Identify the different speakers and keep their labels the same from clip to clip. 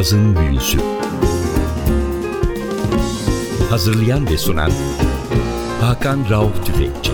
Speaker 1: Cazın Büyüsü Hazırlayan ve sunan Hakan Rauf Tüfekçi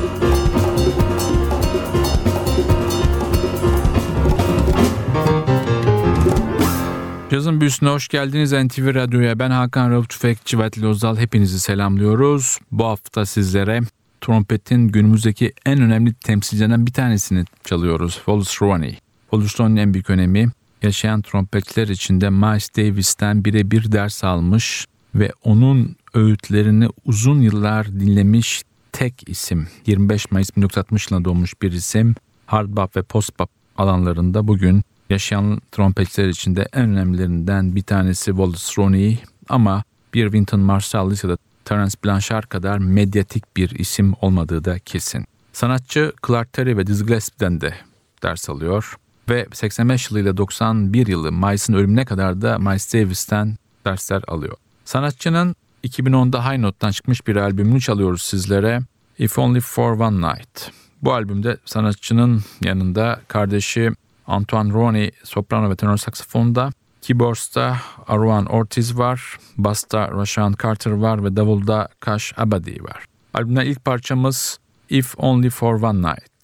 Speaker 2: Cazın Büyüsü'ne hoş geldiniz NTV Radyo'ya. Ben Hakan Rauf Tüfekçi ve Lozal. Hepinizi selamlıyoruz. Bu hafta sizlere trompetin günümüzdeki en önemli temsilcilerinden bir tanesini çalıyoruz. Wallace Roney. Wallace Roney'nin en büyük önemi yaşayan trompetler içinde Miles Davis'ten birebir ders almış ve onun öğütlerini uzun yıllar dinlemiş tek isim. 25 Mayıs 1960 yılında doğmuş bir isim. Hard bop ve post bop alanlarında bugün yaşayan trompetçiler içinde en önemlilerinden bir tanesi Wallace Roney ama bir Wynton Marsalis ya da Terence Blanchard kadar medyatik bir isim olmadığı da kesin. Sanatçı Clark Terry ve Dizzy Gillespie'den de ders alıyor ve 85 yılıyla 91 yılı Miles'ın ölümüne kadar da Miles Davis'ten dersler alıyor. Sanatçının 2010'da High Note'dan çıkmış bir albümünü çalıyoruz sizlere. If Only For One Night. Bu albümde sanatçının yanında kardeşi Antoine Roney soprano ve tenor saksafonda, keyboards'ta Arwan Ortiz var, bass'ta Rashan Carter var ve davulda Kash Abadi var. Albümden ilk parçamız If Only For One Night.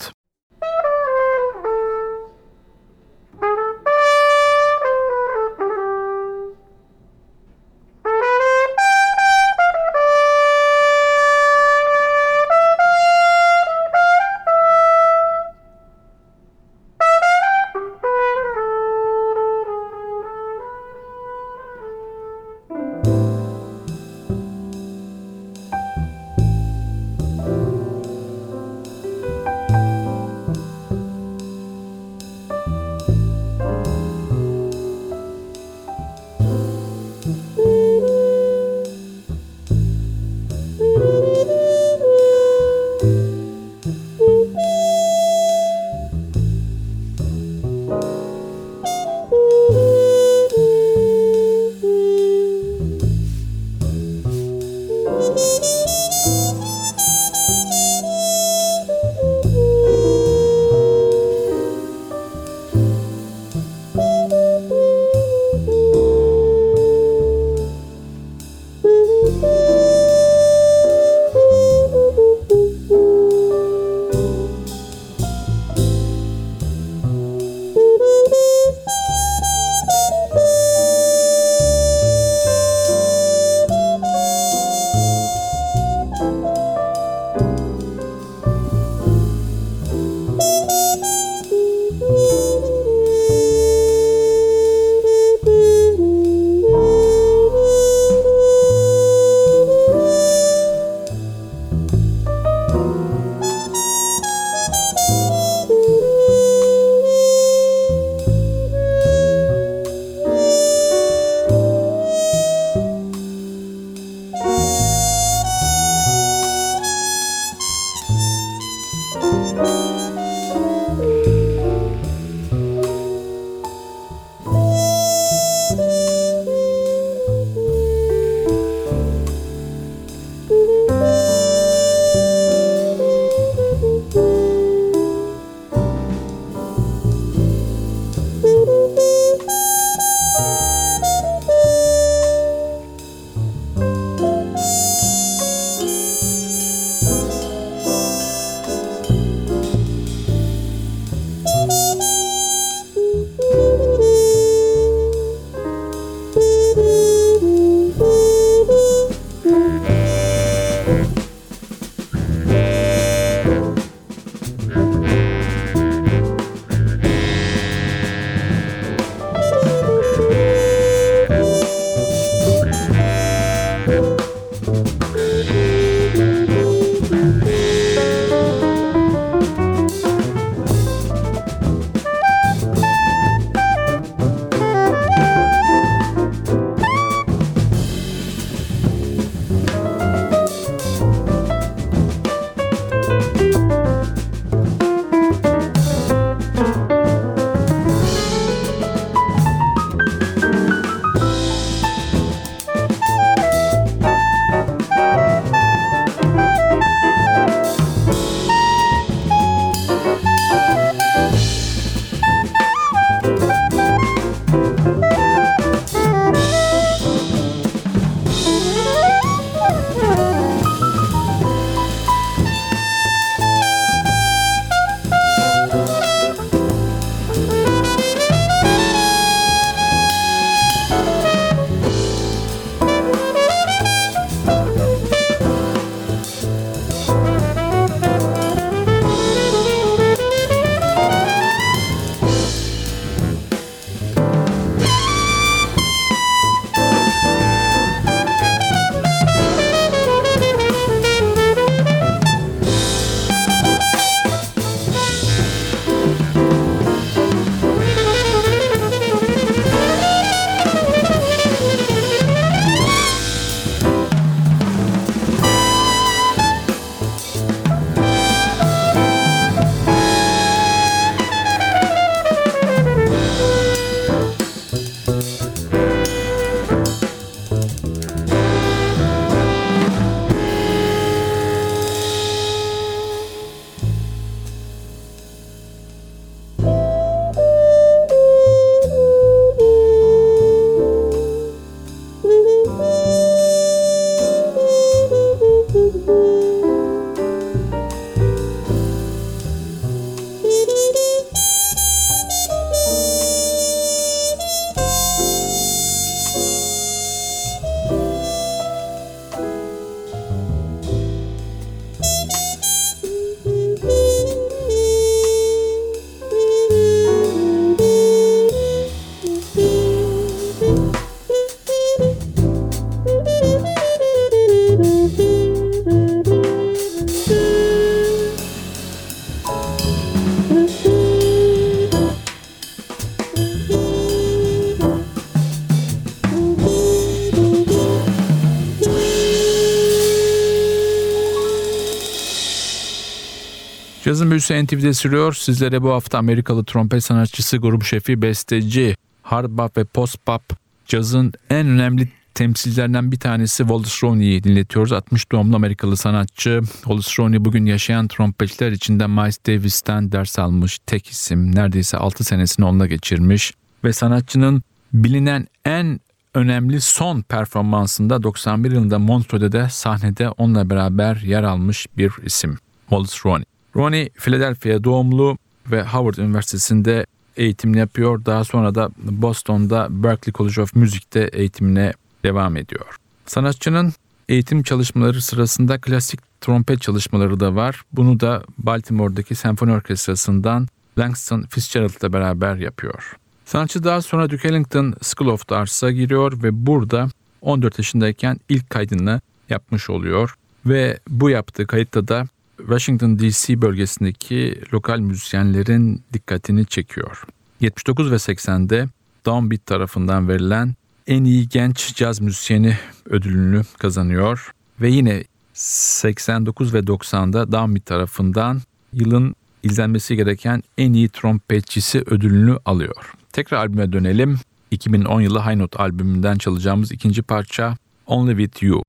Speaker 2: Cazın büyüsü NTV'de sürüyor. Sizlere bu hafta Amerikalı trompet sanatçısı, grup şefi, besteci, hard bop ve post pop cazın en önemli temsilcilerinden bir tanesi Wallace Roney'i dinletiyoruz. 60 doğumlu Amerikalı sanatçı. Wallace Roney bugün yaşayan trompetçiler içinde Miles Davis'ten ders almış tek isim. Neredeyse 6 senesini onunla geçirmiş. Ve sanatçının bilinen en önemli son performansında 91 yılında Montreux'de de sahnede onunla beraber yer almış bir isim. Wallace Roney. Ronnie Philadelphia doğumlu ve Howard Üniversitesi'nde eğitimini yapıyor. Daha sonra da Boston'da Berklee College of Music'te eğitimine devam ediyor. Sanatçının eğitim çalışmaları sırasında klasik trompet çalışmaları da var. Bunu da Baltimore'daki senfoni orkestrasından Langston Fitzgerald'la beraber yapıyor. Sanatçı daha sonra Duke Ellington School of the Arts'a giriyor ve burada 14 yaşındayken ilk kaydını yapmış oluyor. Ve bu yaptığı kayıtta da Washington DC bölgesindeki lokal müzisyenlerin dikkatini çekiyor. 79 ve 80'de Downbeat tarafından verilen en iyi genç caz müzisyeni ödülünü kazanıyor ve yine 89 ve 90'da Downbeat tarafından yılın izlenmesi gereken en iyi trompetçisi ödülünü alıyor. Tekrar albüme dönelim. 2010 yılı High Note albümünden çalacağımız ikinci parça Only With You.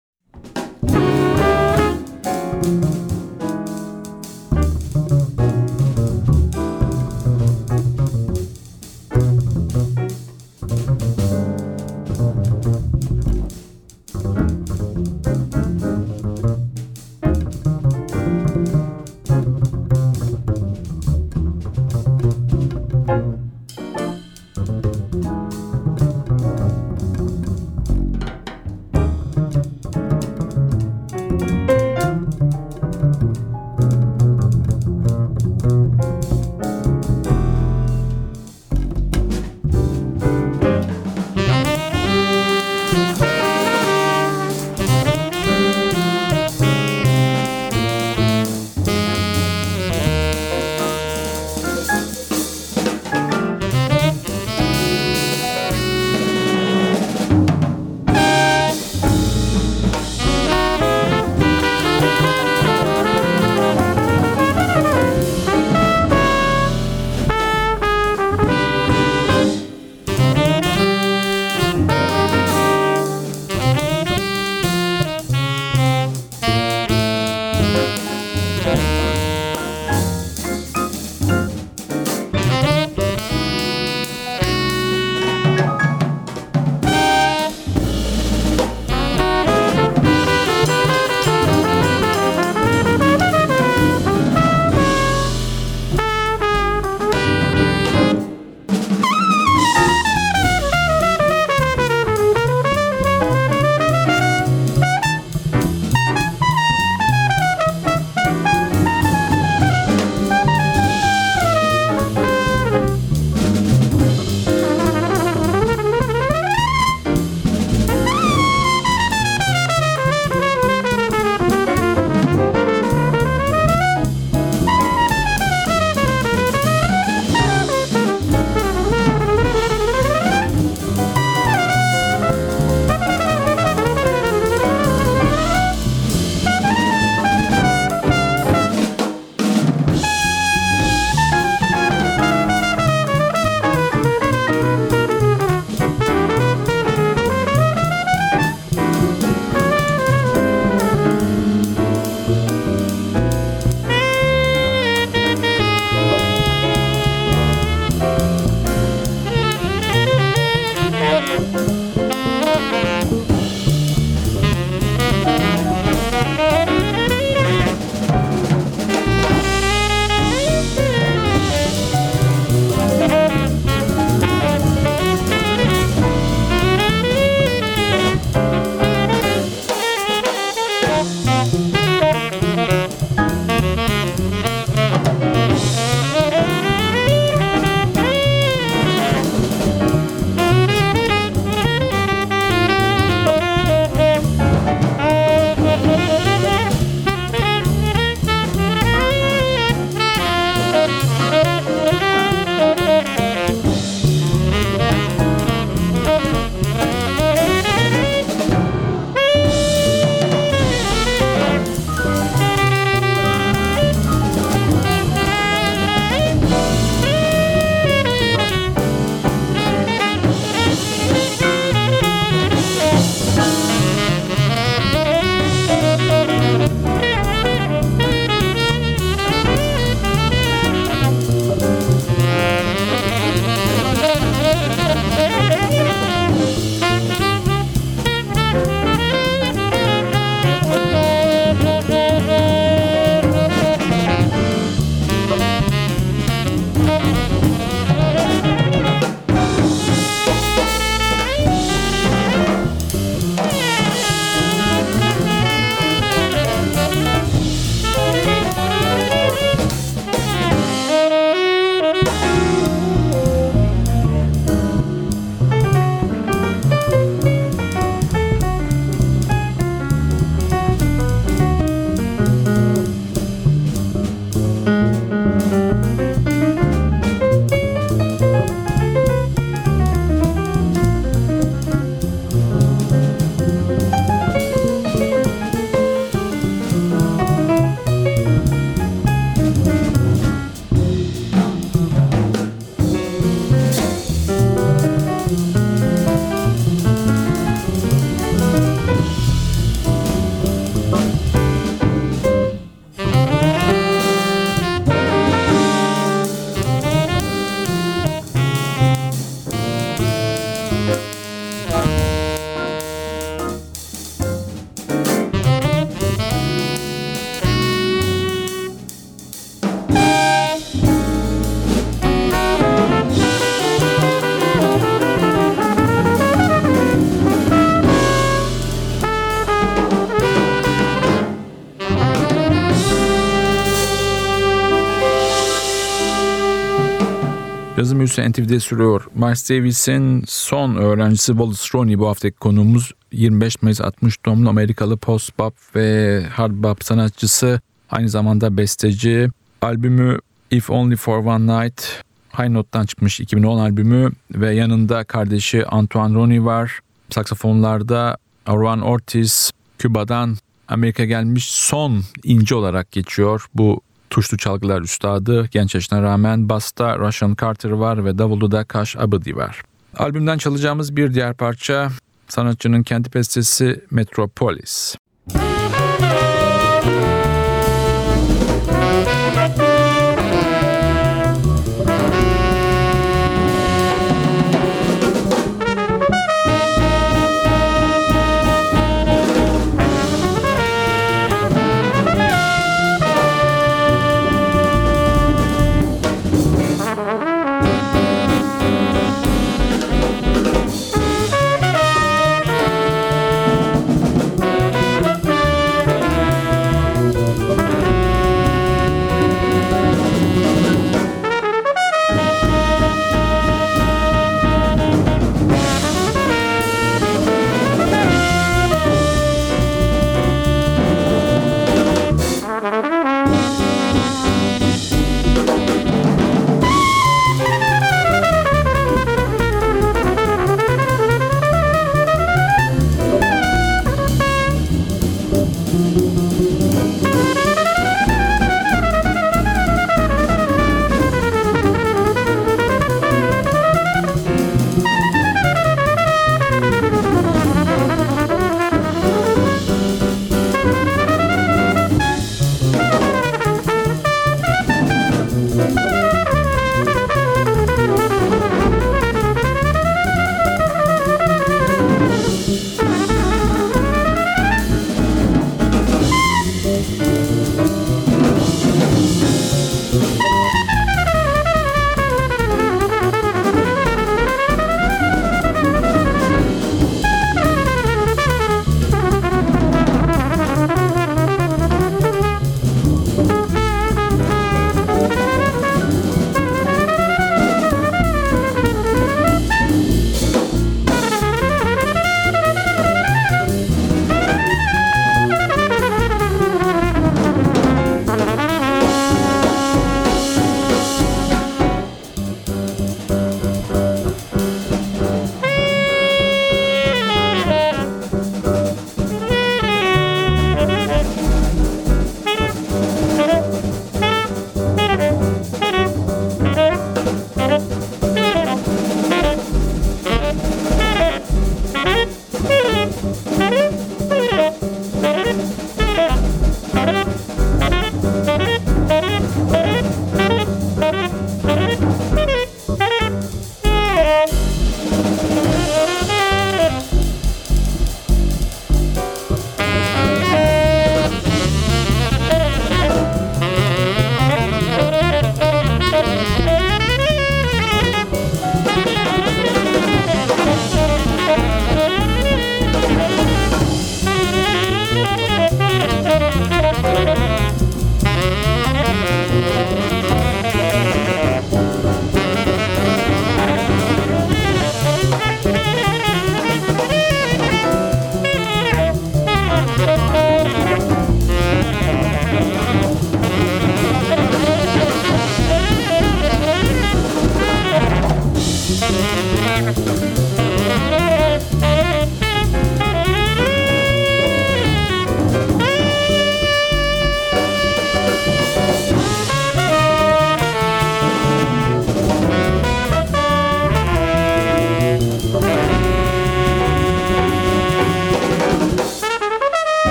Speaker 2: Büyüsü NTV'de sürüyor. Miles Davis'in son öğrencisi Wallace Roney bu haftaki konuğumuz 25 Mayıs 60 doğumlu Amerikalı post-bop ve hard bop sanatçısı. Aynı zamanda besteci. Albümü If Only For One Night High Note'dan çıkmış 2010 albümü ve yanında kardeşi Antoine Roney var. Saksafonlarda Aruan Ortiz, Küba'dan Amerika gelmiş son inci olarak geçiyor. Bu tuşlu çalgılar üstadı. Genç yaşına rağmen basta Russian Carter var ve davulda Kaş Abadi var. Albümden çalacağımız bir diğer parça sanatçının kendi bestesi Metropolis. büyüsü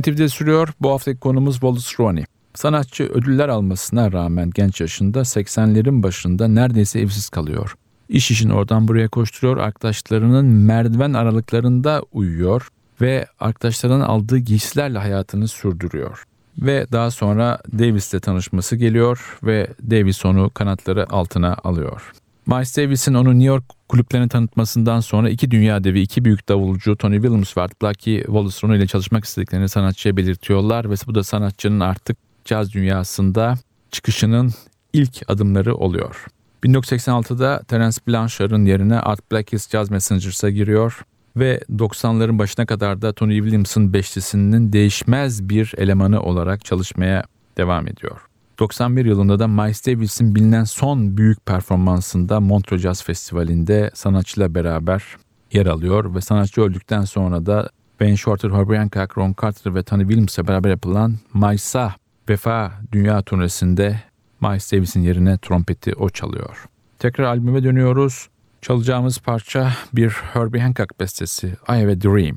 Speaker 2: NTV'de sürüyor. Bu haftaki konumuz Wallace Roney. Sanatçı ödüller almasına rağmen genç yaşında 80'lerin başında neredeyse evsiz kalıyor. İş işin oradan buraya koşturuyor, arkadaşlarının merdiven aralıklarında uyuyor ve arkadaşlarının aldığı giysilerle hayatını sürdürüyor. Ve daha sonra Davis'le tanışması geliyor ve Davis onu kanatları altına alıyor. Miles Davis'in onu New York kulüplerine tanıtmasından sonra iki dünya devi, iki büyük davulcu Tony Williams ve Art Blakey Wallace ile çalışmak istediklerini sanatçıya belirtiyorlar ve bu da sanatçının artık caz dünyasında çıkışının ilk adımları oluyor. 1986'da Terence Blanchard'ın yerine Art Blakey's Jazz Messengers'a giriyor ve 90'ların başına kadar da Tony Williams'ın beşlisinin değişmez bir elemanı olarak çalışmaya devam ediyor. 91 yılında da Miles Davis'in bilinen son büyük performansında Montreux Jazz Festivali'nde sanatçıyla beraber yer alıyor ve sanatçı öldükten sonra da Ben Shorter, Herbie Hancock, Ron Carter ve Tony Williams'la beraber yapılan Maysa Vefa Dünya turnesinde Miles Davis'in yerine trompeti o çalıyor. Tekrar albüme dönüyoruz. Çalacağımız parça bir Herbie Hancock bestesi I Have a Dream.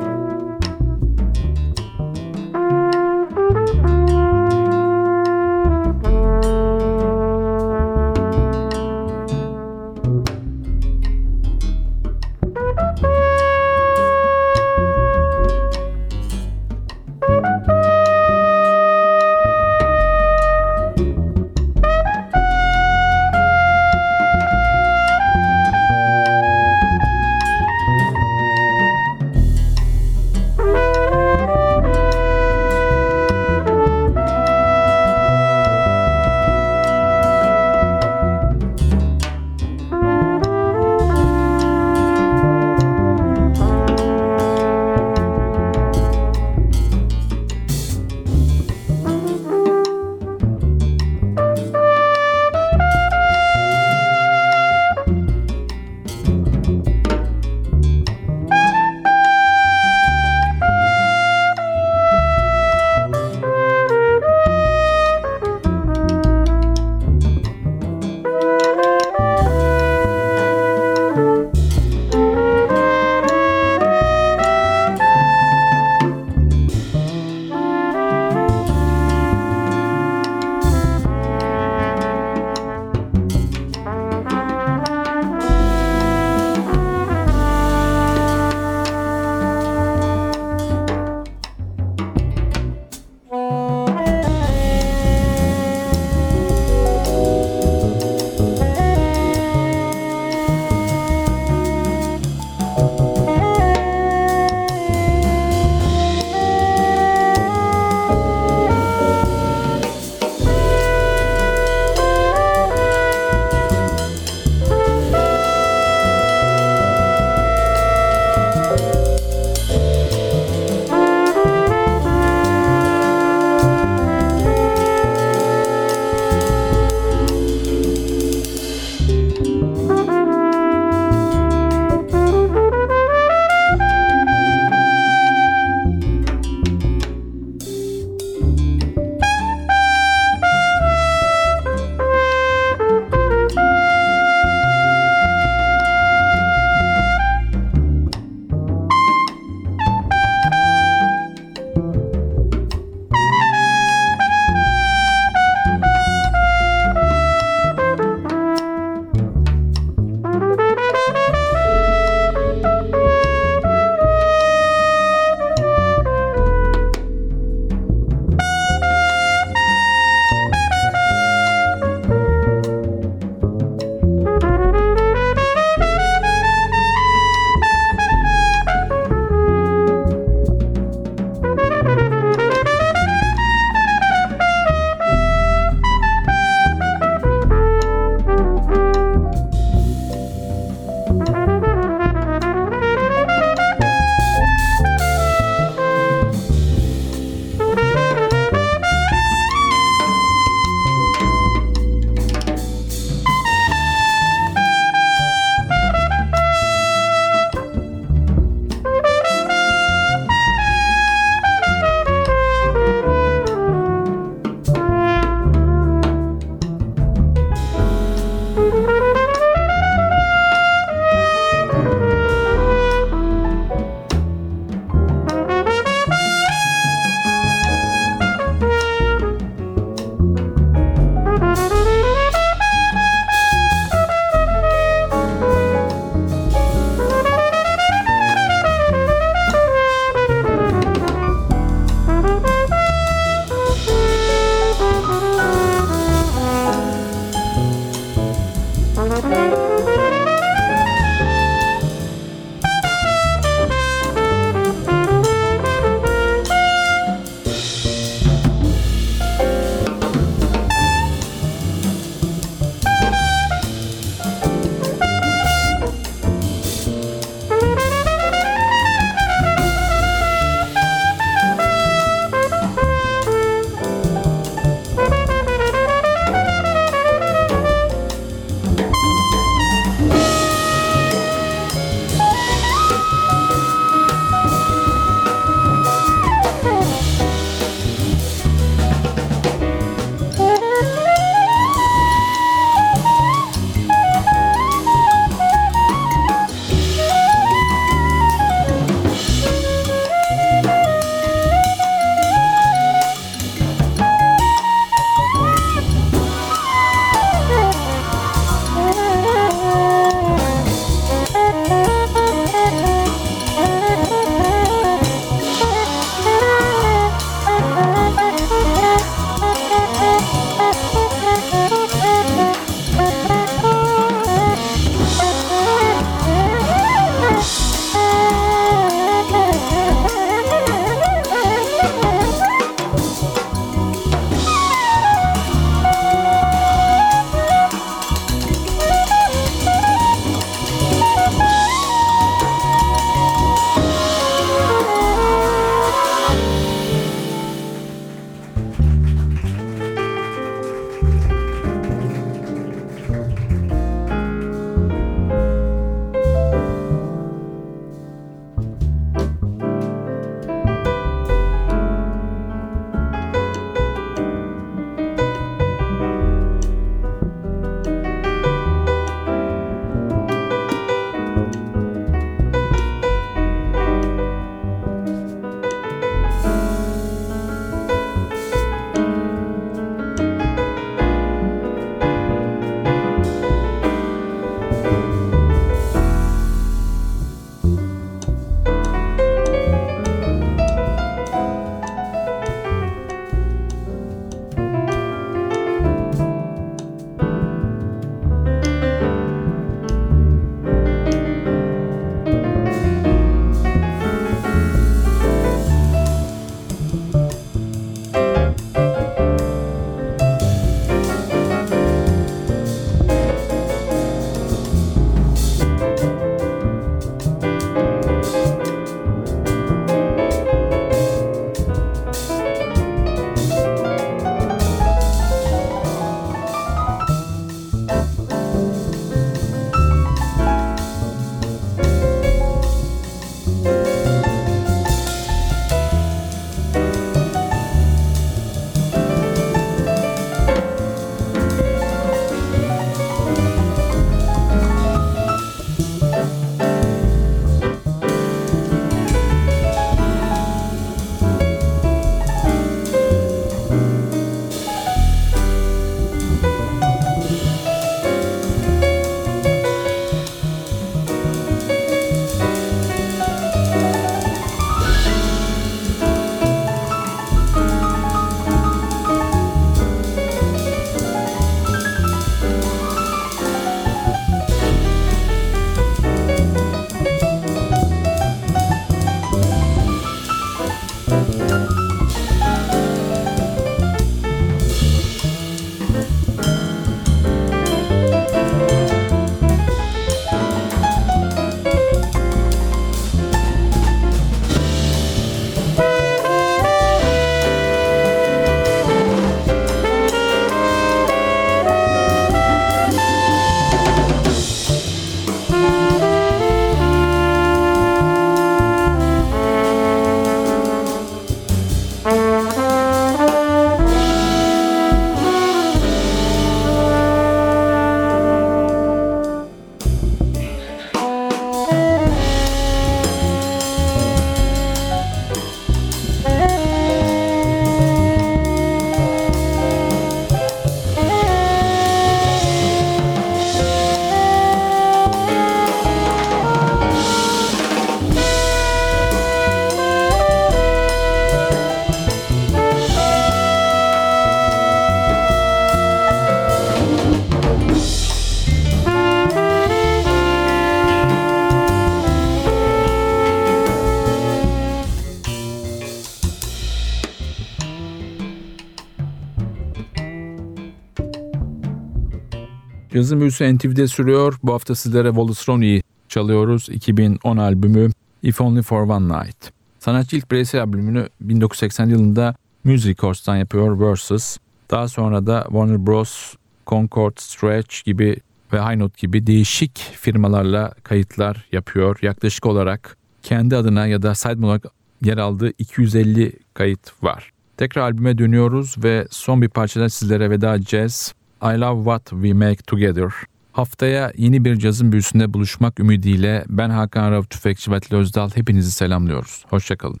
Speaker 2: Cazın büyüsü NTV'de sürüyor. Bu hafta sizlere Wallace Roney'i çalıyoruz. 2010 albümü If Only For One Night. Sanatçı ilk bireysel albümünü 1980 yılında Music Records'tan yapıyor Versus. Daha sonra da Warner Bros, Concord, Stretch gibi ve High Note gibi değişik firmalarla kayıtlar yapıyor. Yaklaşık olarak kendi adına ya da side olarak yer aldığı 250 kayıt var. Tekrar albüme dönüyoruz ve son bir parçadan sizlere veda edeceğiz. I Love What We Make Together. Haftaya yeni bir cazın büyüsünde buluşmak ümidiyle ben Hakan Rav Tüfekçi ve Özdal hepinizi selamlıyoruz. Hoşçakalın.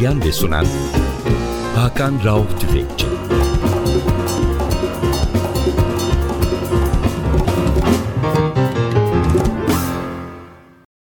Speaker 1: Hazırlayan ve sunan Hakan Rauf Tüfekçi